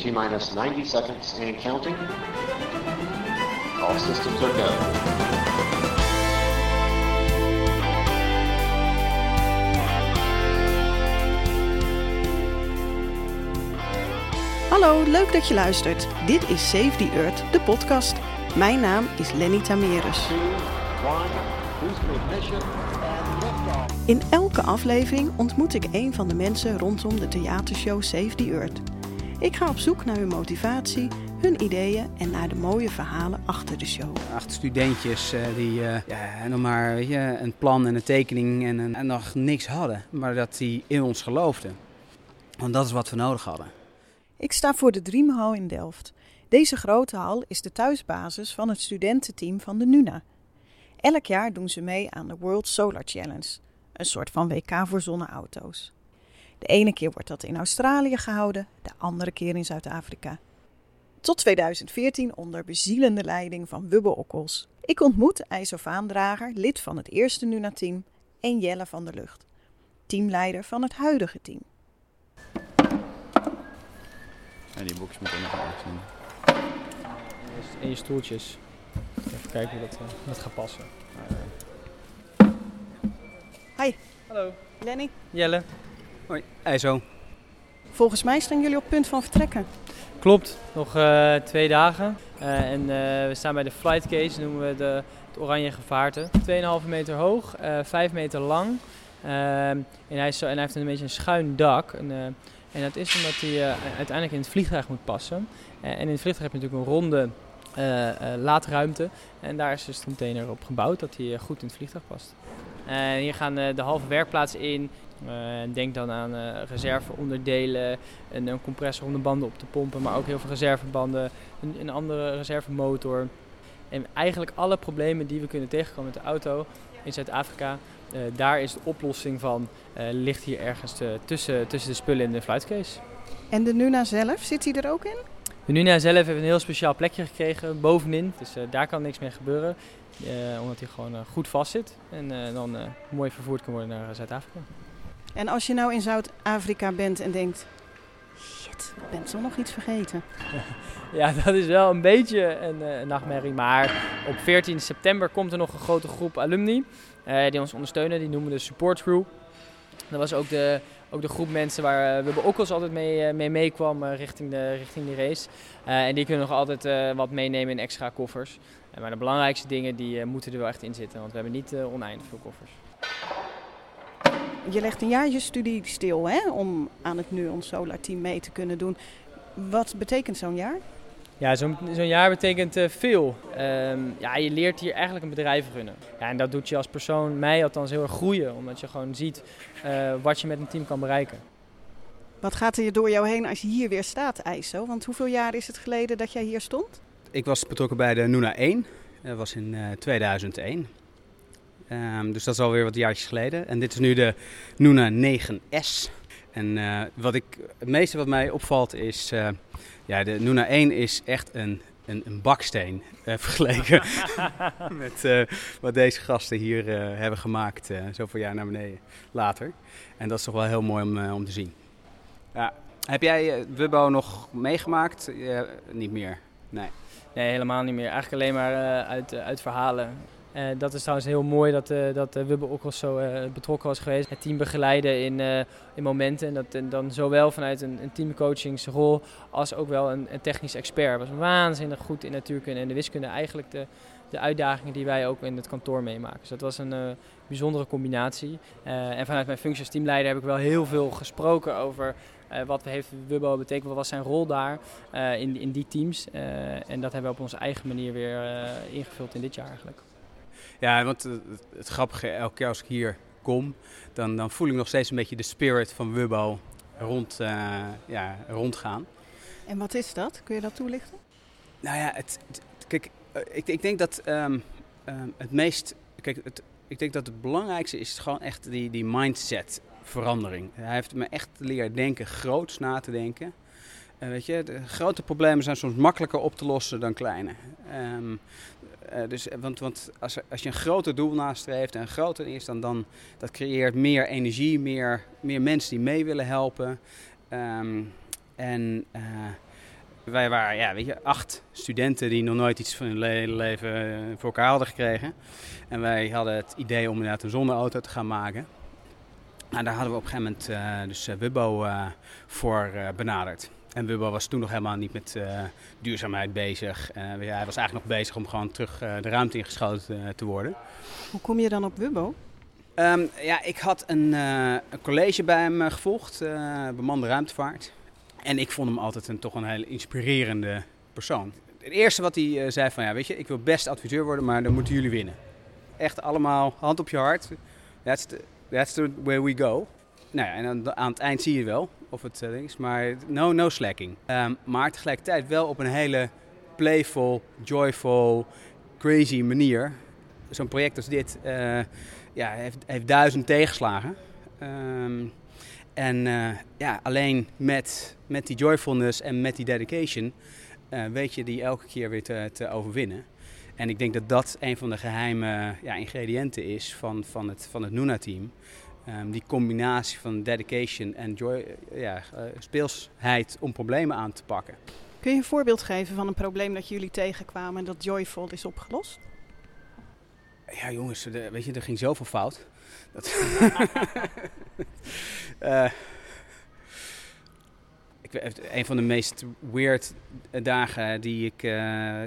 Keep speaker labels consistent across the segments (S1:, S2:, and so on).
S1: T minus 90 seconds and counting. All systems are go.
S2: Hallo, leuk dat je luistert. Dit is Save the Earth, de podcast. Mijn naam is Lenny Tamerus. In elke aflevering ontmoet ik een van de mensen rondom de theatershow Save the Earth. Ik ga op zoek naar hun motivatie, hun ideeën en naar de mooie verhalen achter de show.
S3: Acht studentjes eh, die eh, ja, nog maar weet je, een plan en een tekening en, een- en nog niks hadden. Maar dat die in ons geloofden. Want dat is wat we nodig hadden.
S2: Ik sta voor de Dreamhal in Delft. Deze grote hal is de thuisbasis van het studententeam van de NUNA. Elk jaar doen ze mee aan de World Solar Challenge, een soort van WK voor zonneauto's. De ene keer wordt dat in Australië gehouden, de andere keer in Zuid-Afrika. Tot 2014 onder bezielende leiding van Wubbe Okkels. Ik ontmoet IJso Vaandrager, lid van het eerste NUNA-team, en Jelle van der Lucht, teamleider van het huidige team.
S4: En die boekjes moeten nog ergens in.
S5: En je stoeltjes. Even kijken hoe dat, eh, dat gaat passen.
S2: Hi,
S5: Hallo.
S2: Lenny.
S5: Jelle.
S3: Hoi, IJzo.
S2: Volgens mij staan jullie op punt van vertrekken.
S5: Klopt, nog eh, twee dagen. Eh, en eh, we staan bij de flight case, noemen we de, het oranje gevaarte. 2,5 meter hoog, eh 5 meter lang. Ehm, en, hij is zo, en hij heeft een beetje een schuin dak. En, eh, en dat is omdat hij eh, uiteindelijk in het vliegtuig moet passen. En in het vliegtuig heb je natuurlijk een ronde eh, eh, laadruimte. En daar is dus de container op gebouwd dat hij goed in het vliegtuig past. En hier gaan eh, de halve werkplaats in. Eh, denk dan aan eh, reserveonderdelen, een, een compressor om de banden op te pompen, maar ook heel veel reservebanden, een, een andere reservemotor. En eigenlijk alle problemen die we kunnen tegenkomen met de auto in Zuid-Afrika, eh, daar is de oplossing van, ligt hier ergens tussen, tussen de spullen in de fluitcase.
S2: En de Nuna zelf, zit hij er ook in?
S5: De Nuna zelf heeft een heel speciaal plekje gekregen bovenin, dus daar kan niks mee gebeuren. omdat hij gewoon goed vast zit en dan mooi vervoerd kan worden naar Zuid-Afrika.
S2: En als je nou in Zuid-Afrika bent en denkt... Shit, ik ben toch nog iets vergeten.
S5: Ja, dat is wel een beetje een eh, nachtmerrie. Maar op 14 september komt er nog een grote groep alumni eh, die ons ondersteunen. Die noemen we de support crew. Dat was ook de, ook de groep mensen waar uh, Wubbe Okkels altijd mee, eh, mee meekwam eh, richting, de, richting die race. Eh, en die kunnen nog altijd eh, wat meenemen in extra koffers. Eh, maar de belangrijkste dingen die, eh, moeten er wel echt in zitten. Want we hebben niet eh, oneindig veel koffers.
S2: Je legt een jaar je studie stil hè, om aan het Nuon Solar Team mee te kunnen doen. Wat betekent zo'n jaar?
S5: Ja, zo'n zo'n jaar betekent eh, veel. Ehm, ja, je leert hier eigenlijk een bedrijf runnen. Ja, en dat doet je als persoon, mij althans, heel erg groeien. Omdat je gewoon ziet eh, wat je met een team kan bereiken.
S2: Wat gaat er door jou heen als je hier weer staat, IJso? Want hoeveel jaar is het geleden dat jij hier stond?
S3: Ik was betrokken bij de Nuna 1. Dat was in eh, 2001. Ehm, dus dat is alweer wat jaartjes geleden. En dit is nu de Nuna 9S. En eh, wat ik, het meeste wat mij opvalt is... eh, ja, de Nuna 1 is echt een, een, een baksteen eh, vergeleken met eh, wat deze gasten hier eh, hebben gemaakt. eh, zoveel jaar naar beneden later. En dat is toch wel heel mooi om, eh, om te zien. Ja. Heb jij uh, Wubbo nog meegemaakt? Ja, niet meer. Nee.
S5: Nee, helemaal niet meer. Eigenlijk alleen maar uh, uit, uh, uit verhalen. Uh, dat is trouwens heel mooi dat, uh, dat uh, Wubbe ook al zo betrokken was geweest. Het team begeleiden in, in momenten. En dat en dan zowel vanuit een, een teamcoachingsrol als ook wel een, een technisch expert. Was waanzinnig goed in natuurkunde en de wiskunde. Eigenlijk de, de uitdagingen die wij ook in het kantoor meemaken. Dus dat was een bijzondere combinatie. En vanuit mijn functie als teamleider heb ik wel heel veel gesproken over wat heeft Wubbo betekend, wat was zijn rol daar in, in die teams. En dat hebben we op onze eigen manier weer ingevuld in dit jaar eigenlijk.
S3: Ja, want het, het grappige, elke keer als ik hier kom, dan, dan voel ik nog steeds een beetje de spirit van Wubbo rond, ja, rondgaan.
S2: En wat is dat? Kun je dat toelichten?
S3: Nou ja, het, het, kijk, ik, ik denk dat um, um, het meest. Kijk, het, ik denk dat het belangrijkste is gewoon echt die, die mindset verandering. Hij heeft me echt leren denken, groots na te denken. Uh, weet je, de grote problemen zijn soms makkelijker op te lossen dan kleine. Um, uh, dus, want want als, als je een groter doel nastreeft en groter is, dan, dan dat creëert meer energie, meer, meer mensen die mee willen helpen. Um, en uh, Wij waren, ja, weet je, acht studenten die nog nooit iets van hun le- leven eh, voor elkaar hadden gekregen. En wij hadden het idee om inderdaad een zonneauto te gaan maken. Nou, daar hadden we op een gegeven moment eh, dus eh, Wubbo eh, voor eh, benaderd. En Wubbo was toen nog helemaal niet met eh, duurzaamheid bezig. Eh, ja, hij was eigenlijk nog bezig om gewoon terug eh, de ruimte ingeschoten te worden.
S2: Hoe kom je dan op Wubbo?
S3: Ehm, ja, ik had een, een college bij hem gevolgd, bemande ruimtevaart. En ik vond hem altijd een, toch een hele inspirerende persoon. Het eerste wat hij zei van, ja, weet je, ik wil best adviseur worden, maar dan moeten jullie winnen. Echt allemaal hand op je hart. That's the, that's the way we go. Nou ja, en aan, aan het eind zie je wel of het eh, is, maar no, no slacking. Ehm, maar tegelijkertijd wel op een hele playful, joyful, crazy manier. Zo'n project als dit eh, ja, heeft, heeft duizend tegenslagen. Ehm, en eh, ja, alleen met, met die joyfulness en met die dedication weet je die elke keer weer te, te overwinnen. En ik denk dat dat een van de geheime ja, ingrediënten is van, van het, van het Nuna-team. Ehm, die combinatie van dedication en joy, ja, eh, speelsheid om problemen aan te pakken.
S2: Kun je een voorbeeld geven van een probleem dat jullie tegenkwamen en dat joyful is opgelost?
S3: Ja, jongens, de, weet je, er ging zoveel fout. Dat Eh, ik, weet- een van de meest weird dagen die ik eh,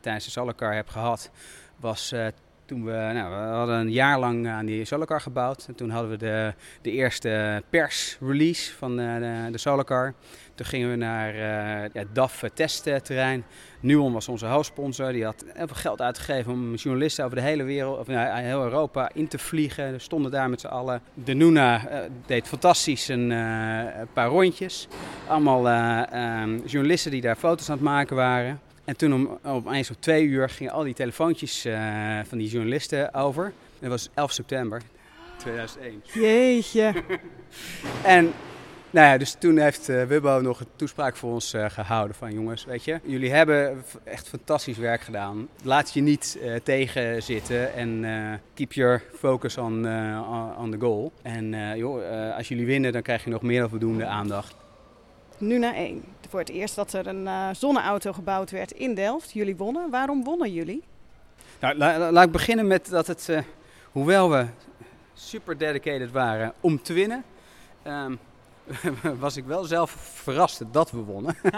S3: tijdens de Solarcar heb gehad, was eh, toen we, nou, we hadden een jaar lang aan die Solarcar gebouwd. En toen hadden we de, de eerste persrelease van eh, de, de. Toen gingen we naar eh ja, DAF testterrein. Nuon was onze hoofdsponsor. Die had heel veel geld uitgegeven om journalisten over de hele wereld, of nou, heel Europa in te vliegen. We stonden daar met z'n allen. De Nuna eh, deed fantastisch een, paar rondjes. Allemaal eh, ehm, journalisten die daar foto's aan het maken waren. En toen om, opeens om twee uur gingen al die telefoontjes eh, van die journalisten over. Dat was 11 september 2001.
S2: Jeetje.
S3: En nou ja, dus toen heeft eh, Wubbo nog een toespraak voor ons eh, gehouden van jongens, weet je, jullie hebben echt fantastisch werk gedaan. Laat je niet eh, tegenzitten en keep your focus on, on- the goal. En joh, als jullie winnen, dan krijg je nog meer dan voldoende aandacht.
S2: Nu naar één. Voor het eerst dat er een eh, zonneauto gebouwd werd in Delft. Jullie wonnen. Waarom wonnen jullie?
S3: Nou, la- la- laat ik beginnen met dat het, eh, hoewel we super dedicated waren om te winnen, ehm, was ik wel zelf verrast dat we wonnen.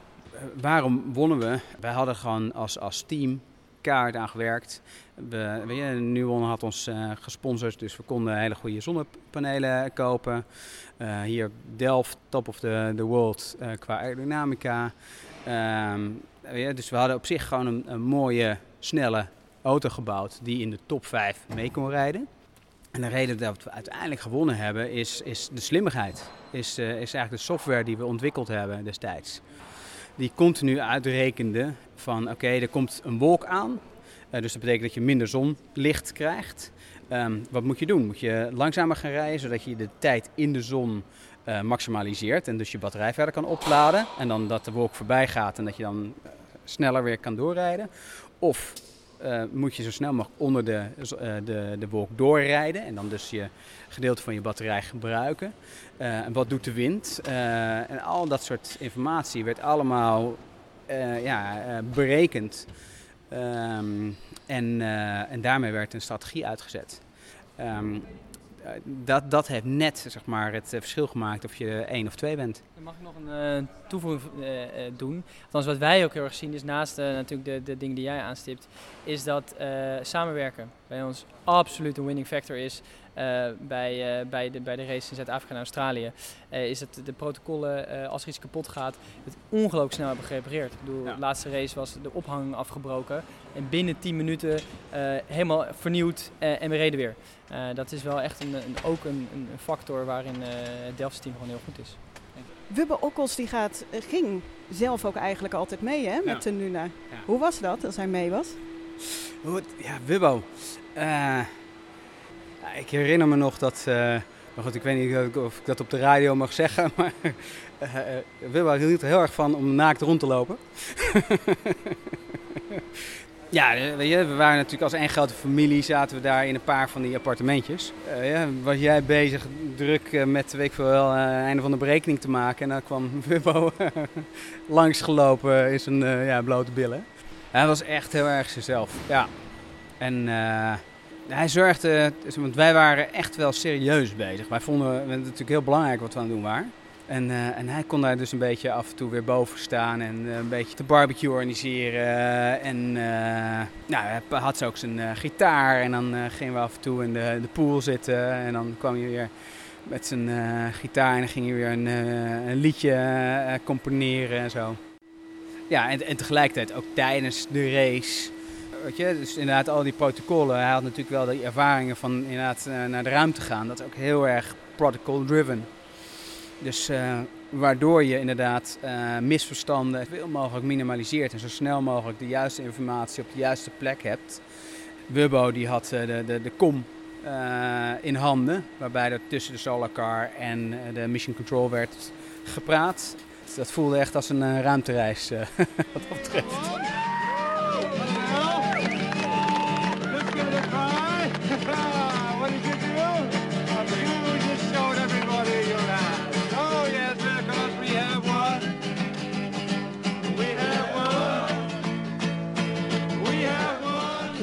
S3: Waarom wonnen we? Wij hadden gewoon als, als team kaart aan gewerkt. We, weet je, Nuon had ons eh, gesponsord, dus we konden hele goede zonnepanelen kopen. Eh, hier Delft, top of the, the world eh, qua aerodynamica. Ehm, weet dus we hadden op zich gewoon een, mooie, snelle auto gebouwd die in de top 5 mee kon rijden. En de reden dat we uiteindelijk gewonnen hebben is, is de slimmigheid. Is, is eigenlijk de software die we ontwikkeld hebben destijds. Die continu uitrekende van oké, er komt een wolk aan. Eh, dus dat betekent dat je minder zonlicht krijgt. Ehm, wat moet je doen? Moet je langzamer gaan rijden zodat je de tijd in de zon eh, maximaliseert. En dus je batterij verder kan opladen. En dan dat de wolk voorbij gaat en dat je dan eh, sneller weer kan doorrijden. Of eh, moet je zo snel mogelijk onder de, eh, de, de wolk doorrijden. En dan dus je gedeelte van je batterij gebruiken. Eh, en wat doet de wind? En al dat soort informatie werd allemaal ja, berekend. Ehm, en, en daarmee werd een strategie uitgezet. Ehm, eh, dat, dat heeft net zeg maar, het eh, verschil gemaakt of je één of twee bent.
S5: Mag ik nog een eh, toevoeging eh, doen. Althans, wat wij ook heel erg zien is naast natuurlijk de, de dingen die jij aanstipt, is dat samenwerken bij ons absoluut een winning factor is. Eh, bij, eh, bij, de, bij de race in Zuid-Afrika en Australië. Eh, is dat de protocollen, eh, als er iets kapot gaat, het ongelooflijk snel hebben gerepareerd. Ik bedoel,
S3: Ja.
S5: de laatste race was de ophang afgebroken. En binnen 10 minuten eh, helemaal vernieuwd eh, en we reden weer. Eh, dat is wel echt een, een, ook een, een factor waarin eh, het Delftse team gewoon heel goed is.
S2: Wubbe Okkels die gaat, ging zelf ook eigenlijk altijd mee hè, met
S3: Ja.
S2: de Nuna. Hoe was dat als hij mee was?
S3: Ja, Wubbo. Ik herinner me nog dat. eh, goed, ik weet niet of ik- dat op de radio mag zeggen. Maar Wubbo hield heel erg van om naakt rond te lopen. Ja, weet je, we waren natuurlijk als één grote familie, zaten we daar in een paar van die appartementjes. Uh, ja, was jij bezig druk uh, met, weet ik veel wel, uh, einde van de berekening te maken. En dan kwam Wubbo langsgelopen in zijn ja, blote billen. Hij was echt heel erg zichzelf, ja. En hij zorgde, want wij waren echt wel serieus bezig. Wij vonden het natuurlijk heel belangrijk wat we aan het doen waren. En, uh, en hij kon daar dus een beetje af en toe weer boven staan en uh, een beetje de barbecue organiseren. En uh, nou, hij had ook zijn gitaar en dan gingen we af en toe in de, de pool zitten. En dan kwam hij weer met zijn gitaar en dan ging hij weer een, een liedje componeren en zo. Ja, en, en tegelijkertijd ook tijdens de race. Dus inderdaad al die protocollen. Hij had natuurlijk wel die ervaringen van inderdaad naar de ruimte gaan. Dat is ook heel erg protocol driven. Dus uh, waardoor je inderdaad uh, misverstanden veel mogelijk minimaliseert en zo snel mogelijk de juiste informatie op de juiste plek hebt. Wubbo die had de, de, de kom in handen, waarbij er tussen de Solar Car en de Mission Control werd gepraat. Dus dat voelde echt als een ruimtereis wat dat betreft.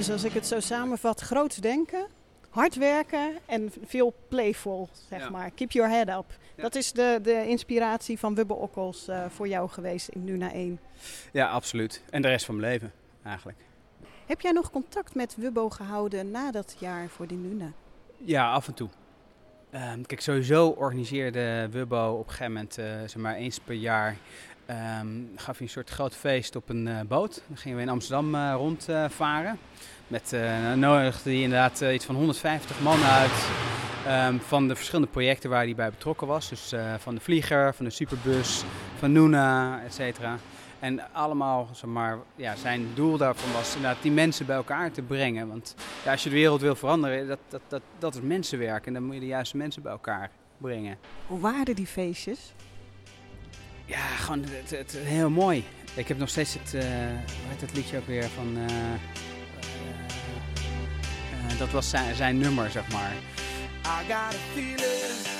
S2: Dus als ik het zo samenvat, groots denken, hard werken en veel playful, zeg ja. maar. Keep your head up. Ja. Dat is de, de inspiratie van Wubbe Okkels uh, voor jou geweest in Nuna 1.
S3: Ja, absoluut. En de rest van mijn leven eigenlijk.
S2: Heb jij nog contact met Wubbo gehouden na dat jaar voor die Nuna?
S3: Ja, af en toe. Um, kijk, sowieso organiseerde Wubbo op een gegeven moment, uh, zeg maar eens per jaar, um, gaf hij een soort groot feest op een uh, boot. Dan gingen we in Amsterdam uh, rondvaren. Met uh, nodigde hij inderdaad iets van 150 man uit um, van de verschillende projecten waar hij bij betrokken was. Dus van de Vlieger, van de Superbus, van Nuna, et cetera. En allemaal, zeg maar, ja, zijn doel daarvan was inderdaad die mensen bij elkaar te brengen. Want ja, als je de wereld wil veranderen, dat, dat, dat, dat is mensenwerk. En dan moet je de juiste mensen bij elkaar brengen.
S2: Hoe waren die feestjes?
S3: Ja, gewoon het, het, heel mooi. Ik heb nog steeds het, uh, hoe liedje ook weer van... Uh, uh, dat was zijn, zijn nummer, zeg maar. I got a feeling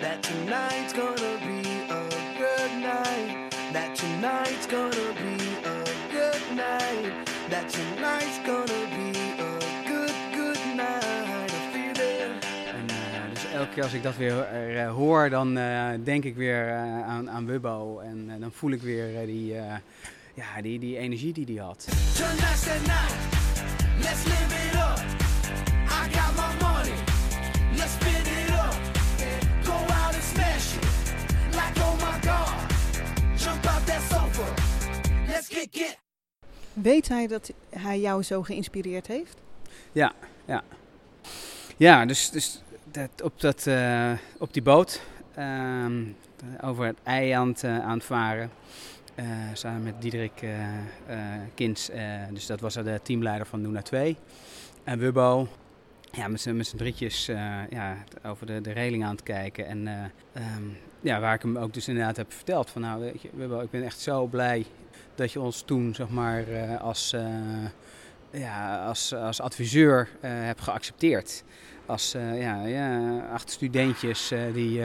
S3: that tonight's gonna be a good night. That tonight's gonna be a good night. That tonight's gonna elke keer als ik dat weer uh, hoor, dan uh, denk ik weer aan, aan Wubbo. En dan voel ik weer die, ja, die, die energie die hij had.
S2: Weet hij dat hij jou zo geïnspireerd heeft?
S3: Ja, ja. Ja, dus, dus dat, op, dat, uh, op die boot um, over het ei aan het, uh, aan het varen. Uh, samen met Diederik Kins, dus dat was de teamleider van Luna 2. En Wubbo, ja, met z'n drietjes ja, over de, de reling aan het kijken. En um, ja, waar ik hem ook dus inderdaad heb verteld van nou, Wubbo, ik ben echt zo blij dat je ons toen zeg maar als, ja, als, als adviseur hebt geaccepteerd. Als uh, ja, ja, acht studentjes die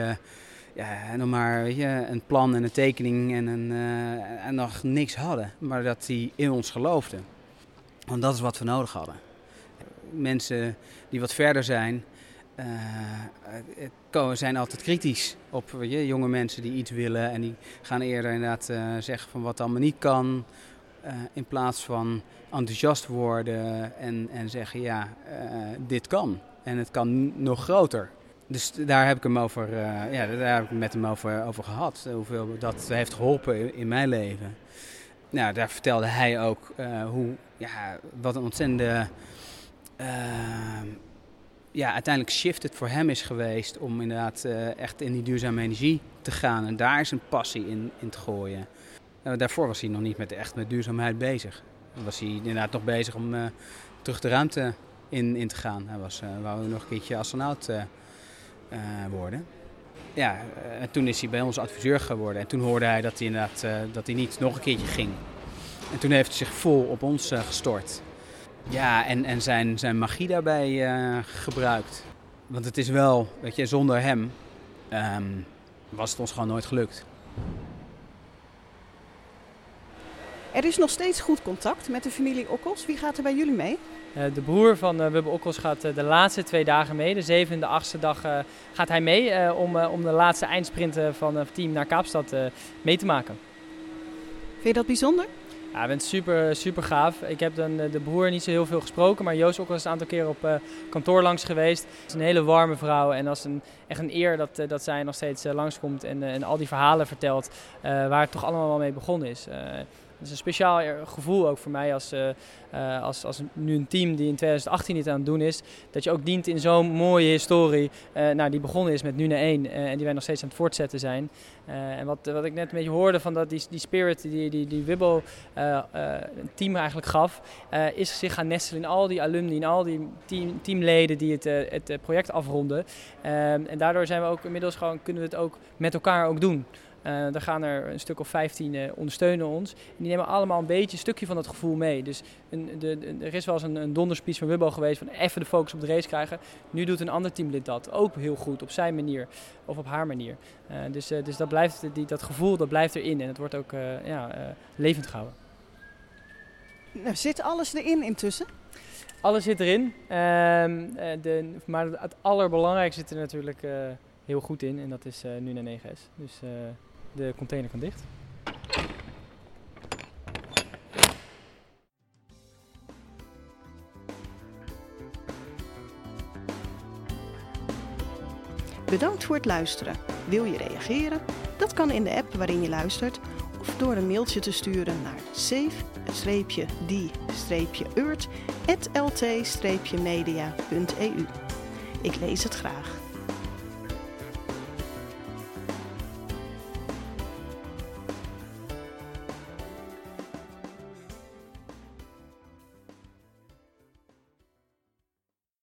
S3: ja, nog maar weet je, een plan en een tekening en, een, en nog niks hadden. Maar dat die in ons geloofden. Want dat is wat we nodig hadden. Mensen die wat verder zijn, uh, zijn altijd kritisch op weet je, jonge mensen die iets willen. En die gaan eerder inderdaad zeggen van wat allemaal niet kan. In plaats van enthousiast worden en, en zeggen ja, dit kan. En het kan nog groter. Dus daar heb ik hem over, ja, daar heb ik met hem over, over gehad. Hoeveel dat heeft geholpen in, mijn leven. Nou, daar vertelde hij ook hoe, ja, wat een ontzettende ja, uiteindelijk shift het voor hem is geweest om inderdaad echt in die duurzame energie te gaan. En daar een passie in, in te gooien. Uh, daarvoor was hij nog niet met, echt met duurzaamheid bezig. Dan was hij inderdaad nog bezig om terug de ruimte in, in te gaan. Hij was, wou nog een keertje astronaut worden. Ja, en toen is hij bij ons adviseur geworden. En toen hoorde hij dat hij inderdaad dat hij niet nog een keertje ging. En toen heeft hij zich vol op ons eh, gestort. Ja, en, en zijn, zijn magie daarbij eh, gebruikt. Want het is wel, weet je, zonder hem ehm, was het ons gewoon nooit gelukt.
S2: Er is nog steeds goed contact met de familie Okkels. Wie gaat er bij jullie mee?
S5: Uh, de broer van uh, Wubbe Okkels gaat uh, de laatste twee dagen mee. De zevende en de achtste dag gaat hij mee om, om de laatste eindsprint van het team naar Kaapstad mee te maken.
S2: Vind je dat bijzonder?
S5: Ja, ik het super, super gaaf. Ik heb dan de broer niet zo heel veel gesproken, maar Joost ook al eens een aantal keer op uh, kantoor langs geweest. Het is een hele warme vrouw en dat is een, echt een eer dat, uh, dat zij nog steeds uh, langskomt en, en al die verhalen vertelt waar het toch allemaal wel mee begonnen is. Is een speciaal gevoel ook voor mij als, uh, uh, als, als nu een team die in 2018 niet aan het doen is. Dat je ook dient in zo'n mooie historie. Nou, die begonnen is met Nune 1 en die wij nog steeds aan het voortzetten zijn. en wat, wat ik net een beetje hoorde van dat die, die spirit die, die, die Wibbo een team eigenlijk gaf. is zich gaan nestelen in al die alumni, in al die team, teamleden die het, het project afronden. en daardoor zijn we ook inmiddels gewoon, kunnen we het ook met elkaar ook doen. Uh, dan gaan er een stuk of 15 uh, ondersteunen ons. En die nemen allemaal een beetje een stukje van dat gevoel mee. Dus een, de, de, er is wel eens een, een donderspies van Wubbo geweest van even de focus op de race krijgen. Nu doet een ander teamlid dat ook heel goed op zijn manier of op haar manier. Uh, dus, dus dat, blijft, die, dat gevoel dat blijft erin en het wordt ook ja, levend gehouden.
S2: Nou, zit alles erin intussen?
S5: Alles zit erin. Ehm, de, maar het allerbelangrijkste zit er natuurlijk heel goed in en dat is nu naar 9S. Dus de container kan dicht.
S2: Bedankt voor het luisteren. Wil je reageren? Dat kan in de app waarin je luistert of door een mailtje te sturen naar save-die-urt.lt-media.eu. Ik lees het graag.